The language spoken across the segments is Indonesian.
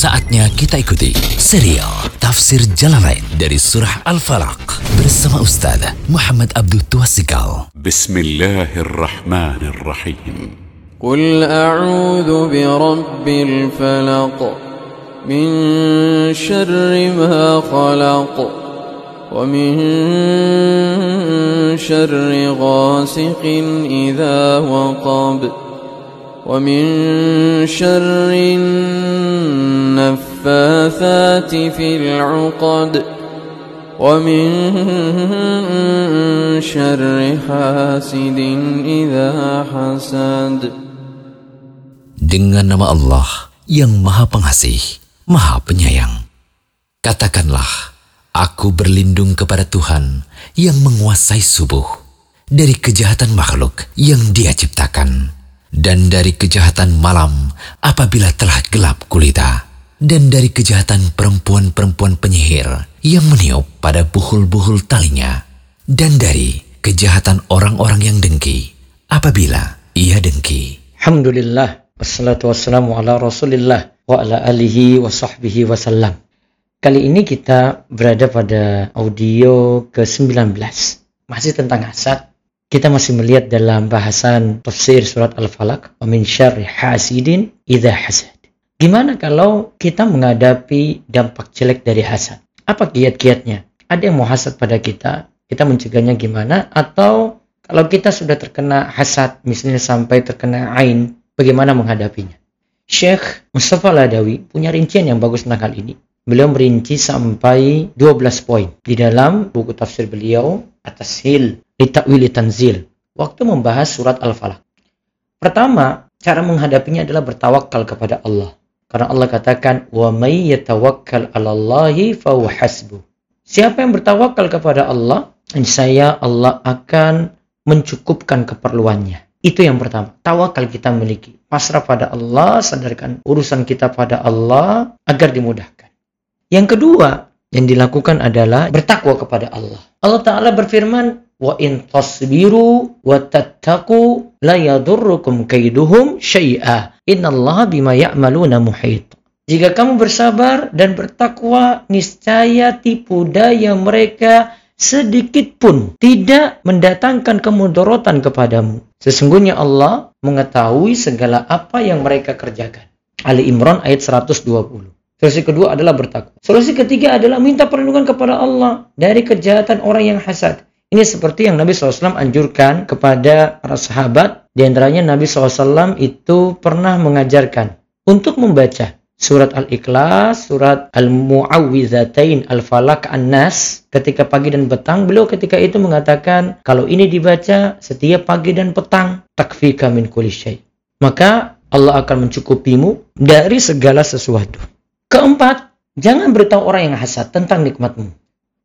Saatnya kita ikuti serial Tafsir Jalalain dari Surah Al-Falaq bersama Ustaz Muhammad Abdul Tuasikal. بسم الله الرحمن الرحيم قل أعوذ برب الفلق من شر ما خلق ومن شر غاسق إذا وقب ومن شر النفاثات في العقد ومن شر حاسد إذا حسد Dengan nama Allah yang Maha Pengasih, Maha Penyayang. Katakanlah, aku berlindung kepada Tuhan yang menguasai subuh dari kejahatan makhluk yang Dia ciptakan dan dari kejahatan malam apabila telah gelap gulita. Dan dari kejahatan perempuan-perempuan penyihir yang meniup pada buhul-buhul talinya. Dan dari kejahatan orang-orang yang dengki apabila ia dengki. Alhamdulillah. Wassalatu wassalamu ala rasulillah Wa ala alihi wa sahbihi wasallam. Kali ini kita berada pada audio ke-19 Masih tentang hasad Kita masih melihat dalam bahasan tafsir surat Al-Falaq min syarri hasidin idha hasad Gimana kalau kita menghadapi dampak jelek dari hasad? Apa kiat-kiatnya? Ada yang mau hasad pada kita? Kita mencegahnya gimana? Atau kalau kita sudah terkena hasad, misalnya sampai terkena ain, bagaimana menghadapinya? Syekh Mustafa Ladawi punya rincian yang bagus tentang hal ini. Beliau merinci sampai 12 poin di dalam buku tafsir beliau atas hil Litakwili Tanzil waktu membahas surat Al-Falaq. Pertama, cara menghadapinya adalah bertawakal kepada Allah. Karena Allah katakan, "Wa may yatawakkal 'alallahi fahuwa hasbuh." Siapa yang bertawakal kepada Allah, saya Allah akan mencukupkan keperluannya. Itu yang pertama. Tawakal kita miliki. Pasrah pada Allah, sadarkan urusan kita pada Allah agar dimudahkan. Yang kedua yang dilakukan adalah bertakwa kepada Allah. Allah Ta'ala berfirman, Wa in tasbiru wa tattaku la yadurrukum kaiduhum syai'a. Innallaha bima ya'maluna muhit. Jika kamu bersabar dan bertakwa, niscaya tipu daya mereka sedikit pun tidak mendatangkan kemudorotan kepadamu. Sesungguhnya Allah mengetahui segala apa yang mereka kerjakan. Ali Imran ayat 120. Solusi kedua adalah bertakwa. Solusi ketiga adalah minta perlindungan kepada Allah dari kejahatan orang yang hasad. Ini seperti yang Nabi SAW anjurkan kepada para sahabat. Di antaranya Nabi SAW itu pernah mengajarkan untuk membaca surat Al-Ikhlas, surat Al-Mu'awwizatain, Al-Falaq, An-Nas ketika pagi dan petang. Beliau ketika itu mengatakan kalau ini dibaca setiap pagi dan petang takfika min kulli. Maka Allah akan mencukupimu dari segala sesuatu. Keempat, jangan beritahu orang yang hasad tentang nikmatmu.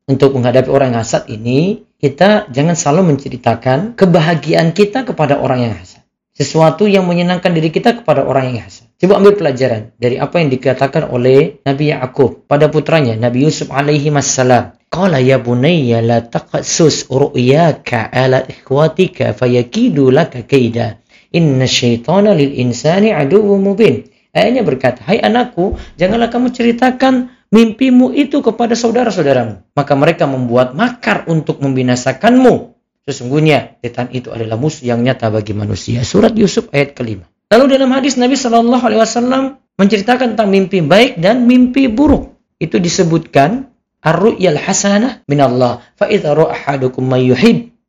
Untuk menghadapi orang yang hasad ini, kita jangan selalu menceritakan kebahagiaan kita kepada orang yang hasad. Sesuatu yang menyenangkan diri kita kepada orang yang hasad. Coba ambil pelajaran dari apa yang dikatakan oleh Nabi Ya'qub pada putranya Nabi Yusuf alaihi wassalam. Qala ya bunayya la taqassus ru'yaka ala ikhwatika fayakidu laka kaida. Inna syaitana lil insani aduwwun mubin. Ayahnya berkata, "Hai anakku, janganlah kamu ceritakan mimpimu itu kepada saudara-saudaramu. Maka mereka membuat makar untuk membinasakanmu. Sesungguhnya setan itu adalah musuh yang nyata bagi manusia. Surat Yusuf ayat kelima. Lalu dalam hadis Nabi Shallallahu Alaihi Wasallam menceritakan tentang mimpi baik dan mimpi buruk. Itu disebutkan ar-ru'yal hasanah min Allah. Fa idza ra'a ahadukum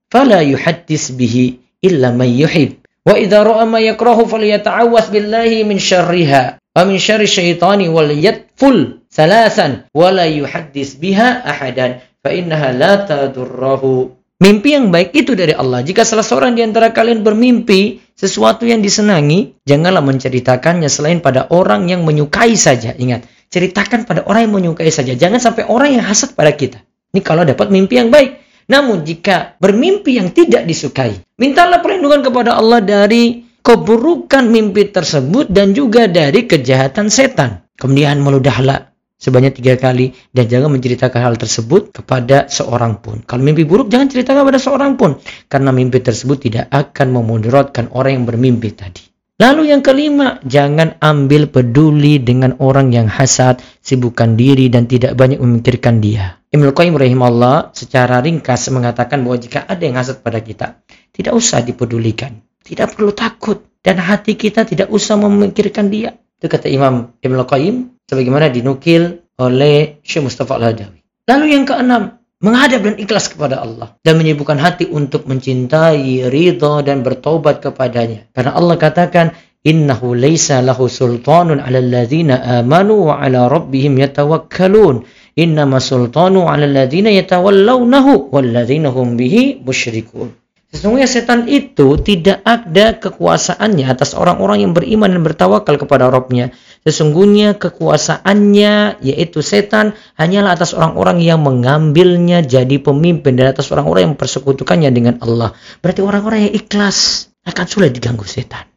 fala yuhaddis bihi illa may yuhib. Wa idza ra'a ma yakrahu falyata'awwas billahi min syarriha wa min syarri syaitani wal yadful salasan wa la yuhaddis biha ahadan fa innaha la tadurrahu Mimpi yang baik itu dari Allah. Jika salah seorang di antara kalian bermimpi sesuatu yang disenangi, janganlah menceritakannya selain pada orang yang menyukai saja. Ingat, ceritakan pada orang yang menyukai saja. Jangan sampai orang yang hasad pada kita. Ini kalau dapat mimpi yang baik. Namun jika bermimpi yang tidak disukai, mintalah perlindungan kepada Allah dari keburukan mimpi tersebut dan juga dari kejahatan setan. Kemudian meludahlah sebanyak tiga kali dan jangan menceritakan hal tersebut kepada seorang pun. Kalau mimpi buruk jangan ceritakan kepada seorang pun karena mimpi tersebut tidak akan memudaratkan orang yang bermimpi tadi. Lalu yang kelima, jangan ambil peduli dengan orang yang hasad, sibukkan diri dan tidak banyak memikirkan dia. Ibnu Qayyim rahimahullah secara ringkas mengatakan bahwa jika ada yang hasad pada kita, tidak usah dipedulikan. Tidak perlu takut dan hati kita tidak usah memikirkan dia. Itu kata Imam Ibnu Qayyim sebagaimana dinukil oleh Syekh Mustafa Al-Hadawi. Lalu yang keenam, menghadap dan ikhlas kepada Allah dan menyibukkan hati untuk mencintai, ridha dan bertobat kepadanya. Karena Allah katakan, "Innahu laisa lahu sultanun 'alal ladzina amanu wa 'ala rabbihim yatawakkalun." Innama sultanu 'alal ladzina yatawallawnahu wal ladzina hum bihi musyrikun. Sesungguhnya setan itu tidak ada kekuasaannya atas orang-orang yang beriman dan bertawakal kepada Robnya. Sesungguhnya kekuasaannya yaitu setan hanyalah atas orang-orang yang mengambilnya jadi pemimpin dan atas orang-orang yang persekutukannya dengan Allah. Berarti orang-orang yang ikhlas akan sulit diganggu setan.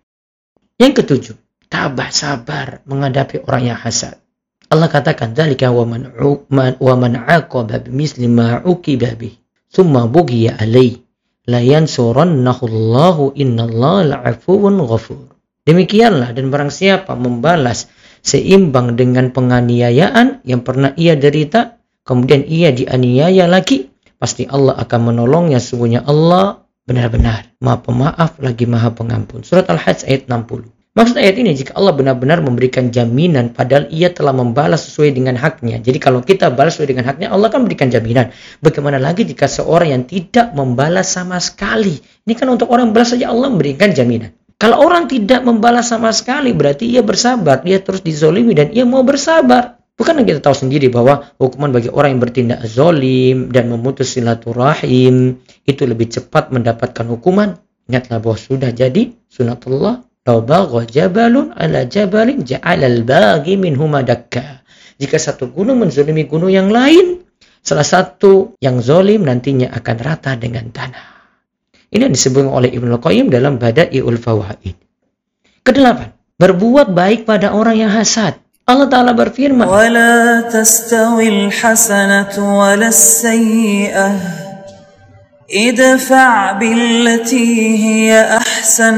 Yang ketujuh, tabah sabar menghadapi orang yang hasad. Allah katakan, "Dzalika wa man wa man aqaba bimisli ma uqiba bih, tsumma bughiya alaihi." layan surannahullahu innallaha la'afuwun ghafur. Demikianlah dan barang siapa membalas seimbang dengan penganiayaan yang pernah ia derita, kemudian ia dianiaya lagi, pasti Allah akan menolongnya. Sungguhnya Allah benar-benar maha pemaaf lagi maha pengampun. Surat Al-Hajj ayat 60. Maksud ayat ini jika Allah benar-benar memberikan jaminan padahal ia telah membalas sesuai dengan haknya. Jadi kalau kita balas sesuai dengan haknya Allah kan berikan jaminan. Bagaimana lagi jika seorang yang tidak membalas sama sekali. Ini kan untuk orang balas saja Allah memberikan jaminan. Kalau orang tidak membalas sama sekali berarti ia bersabar. Dia terus dizolimi dan ia mau bersabar. Bukan kita tahu sendiri bahwa hukuman bagi orang yang bertindak zolim dan memutus silaturahim itu lebih cepat mendapatkan hukuman. Ingatlah bahwa sudah jadi sunatullah Lau bagha jabalun ala jabalin ja'alal bagi minhuma dakka. Jika satu gunung menzolimi gunung yang lain, salah satu yang zolim nantinya akan rata dengan tanah. Ini yang disebut oleh Ibnu Qayyim dalam Bada'iul Fawaid. Kedelapan, berbuat baik pada orang yang hasad. Allah Ta'ala berfirman, وَلَا تَسْتَوِي الْحَسَنَةُ وَلَا السَّيِّئَةُ ادْفَعْ بِالَّتِي هِيَ أَحْسَنُ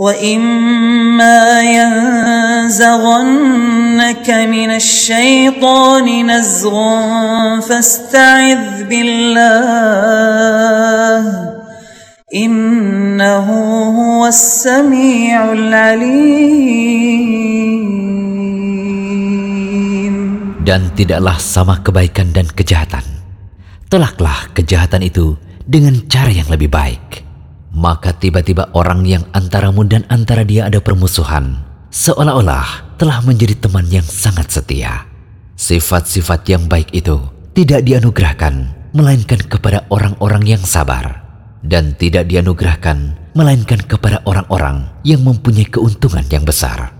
وإما ينزغنك من الشيطان نزغ فاستعذ بالله إنه هو السميع العليم Dan tidaklah sama kebaikan dan kejahatan. Telaklah kejahatan itu dengan cara yang lebih baik maka tiba-tiba orang yang antaramu dan antara dia ada permusuhan, seolah-olah telah menjadi teman yang sangat setia. Sifat-sifat yang baik itu tidak dianugerahkan, melainkan kepada orang-orang yang sabar, dan tidak dianugerahkan, melainkan kepada orang-orang yang mempunyai keuntungan yang besar.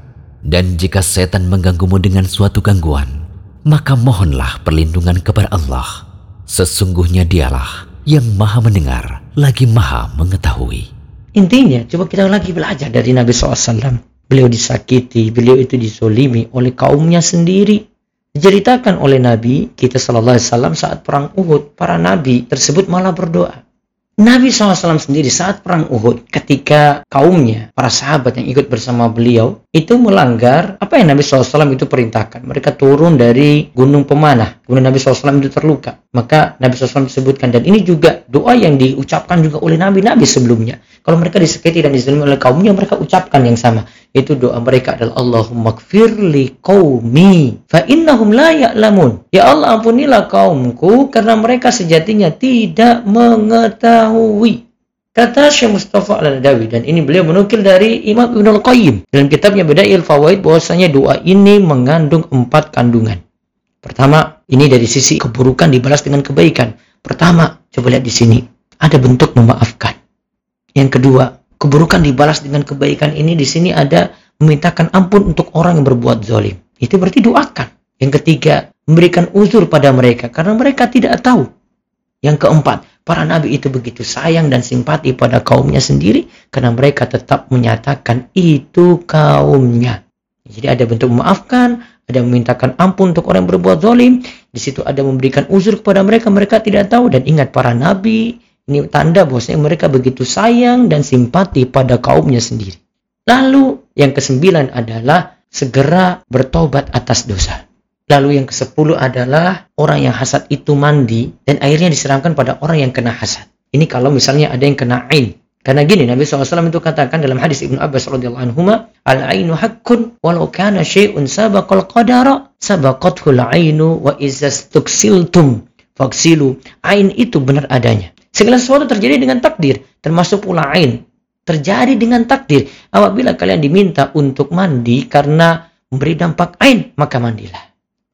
Dan jika setan mengganggumu dengan suatu gangguan, maka mohonlah perlindungan kepada Allah. Sesungguhnya dialah yang maha mendengar lagi maha mengetahui. Intinya, coba kita lagi belajar dari Nabi SAW. Beliau disakiti, beliau itu disolimi oleh kaumnya sendiri. Diceritakan oleh Nabi kita Sallallahu Alaihi saat perang Uhud, para Nabi tersebut malah berdoa. Nabi SAW sendiri saat perang Uhud ketika kaumnya, para sahabat yang ikut bersama beliau itu melanggar apa yang Nabi SAW itu perintahkan. Mereka turun dari gunung pemanah. Kemudian Nabi SAW itu terluka. Maka Nabi SAW disebutkan dan ini juga doa yang diucapkan juga oleh Nabi-Nabi sebelumnya. Kalau mereka disakiti dan dizalimi oleh kaumnya mereka ucapkan yang sama itu doa mereka adalah Allahumma kfirli qaumi fa innahum la ya'lamun. Ya Allah ampunilah kaumku karena mereka sejatinya tidak mengetahui. Kata Syekh Mustafa Al-Nadawi dan ini beliau menukil dari Imam Ibn Al-Qayyim dalam kitabnya Badail Fawaid bahwasanya doa ini mengandung empat kandungan. Pertama, ini dari sisi keburukan dibalas dengan kebaikan. Pertama, coba lihat di sini, ada bentuk memaafkan. Yang kedua, keburukan dibalas dengan kebaikan ini di sini ada memintakan ampun untuk orang yang berbuat zalim. Itu berarti doakan. Yang ketiga, memberikan uzur pada mereka karena mereka tidak tahu. Yang keempat, para nabi itu begitu sayang dan simpati pada kaumnya sendiri karena mereka tetap menyatakan itu kaumnya. Jadi ada bentuk memaafkan, ada memintakan ampun untuk orang yang berbuat zalim. Di situ ada memberikan uzur kepada mereka, mereka tidak tahu dan ingat para nabi ini tanda bahwasanya mereka begitu sayang dan simpati pada kaumnya sendiri. Lalu yang kesembilan adalah segera bertobat atas dosa. Lalu yang ke-10 adalah orang yang hasad itu mandi dan airnya disiramkan pada orang yang kena hasad. Ini kalau misalnya ada yang kena ain. Karena gini Nabi SAW itu katakan dalam hadis Ibnu Abbas radhiyallahu anhu, "Al-ainu haqqun walau kana syai'un sabaqal qadara sabaqathu al-ainu wa izastuksiltum faksilu." Ain itu benar adanya. Segala sesuatu terjadi dengan takdir, termasuk pula ain. Terjadi dengan takdir. Apabila kalian diminta untuk mandi karena memberi dampak ain, maka mandilah.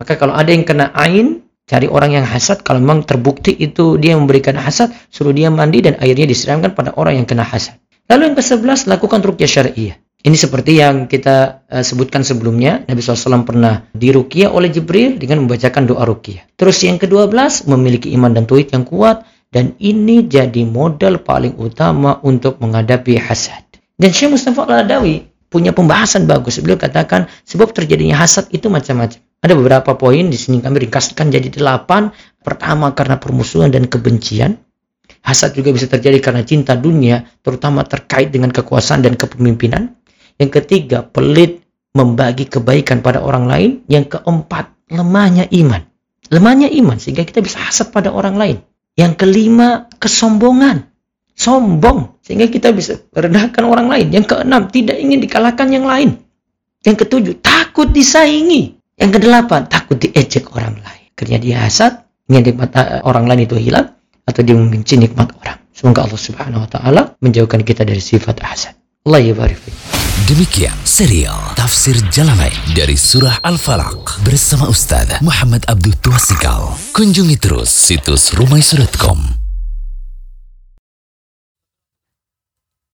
Maka kalau ada yang kena ain, cari orang yang hasad. Kalau memang terbukti itu dia memberikan hasad, suruh dia mandi dan airnya disiramkan pada orang yang kena hasad. Lalu yang ke-11, lakukan rukyah syariah. Ini seperti yang kita uh, sebutkan sebelumnya, Nabi SAW pernah dirukyah oleh Jibril dengan membacakan doa rukyah. Terus yang ke-12, memiliki iman dan tuit yang kuat, dan ini jadi modal paling utama untuk menghadapi hasad. Dan Syekh Mustafa Al-Adawi punya pembahasan bagus. Beliau katakan sebab terjadinya hasad itu macam-macam. Ada beberapa poin di sini kami ringkaskan jadi delapan. Pertama karena permusuhan dan kebencian. Hasad juga bisa terjadi karena cinta dunia, terutama terkait dengan kekuasaan dan kepemimpinan. Yang ketiga, pelit membagi kebaikan pada orang lain. Yang keempat, lemahnya iman. Lemahnya iman sehingga kita bisa hasad pada orang lain. Yang kelima, kesombongan. Sombong sehingga kita bisa merendahkan orang lain. Yang keenam, tidak ingin dikalahkan yang lain. Yang ketujuh, takut disaingi. Yang kedelapan, takut diejek orang lain. Kerja dia hasad, ingin nikmat eh, orang lain itu hilang, atau dia membenci nikmat orang. Semoga Allah Subhanahu wa taala menjauhkan kita dari sifat hasad. Allah Demikian serial Tafsir Jalalain dari Surah Al-Falaq bersama Ustaz Muhammad Abdul Tuasikal. Kunjungi terus situs rumaisurat.com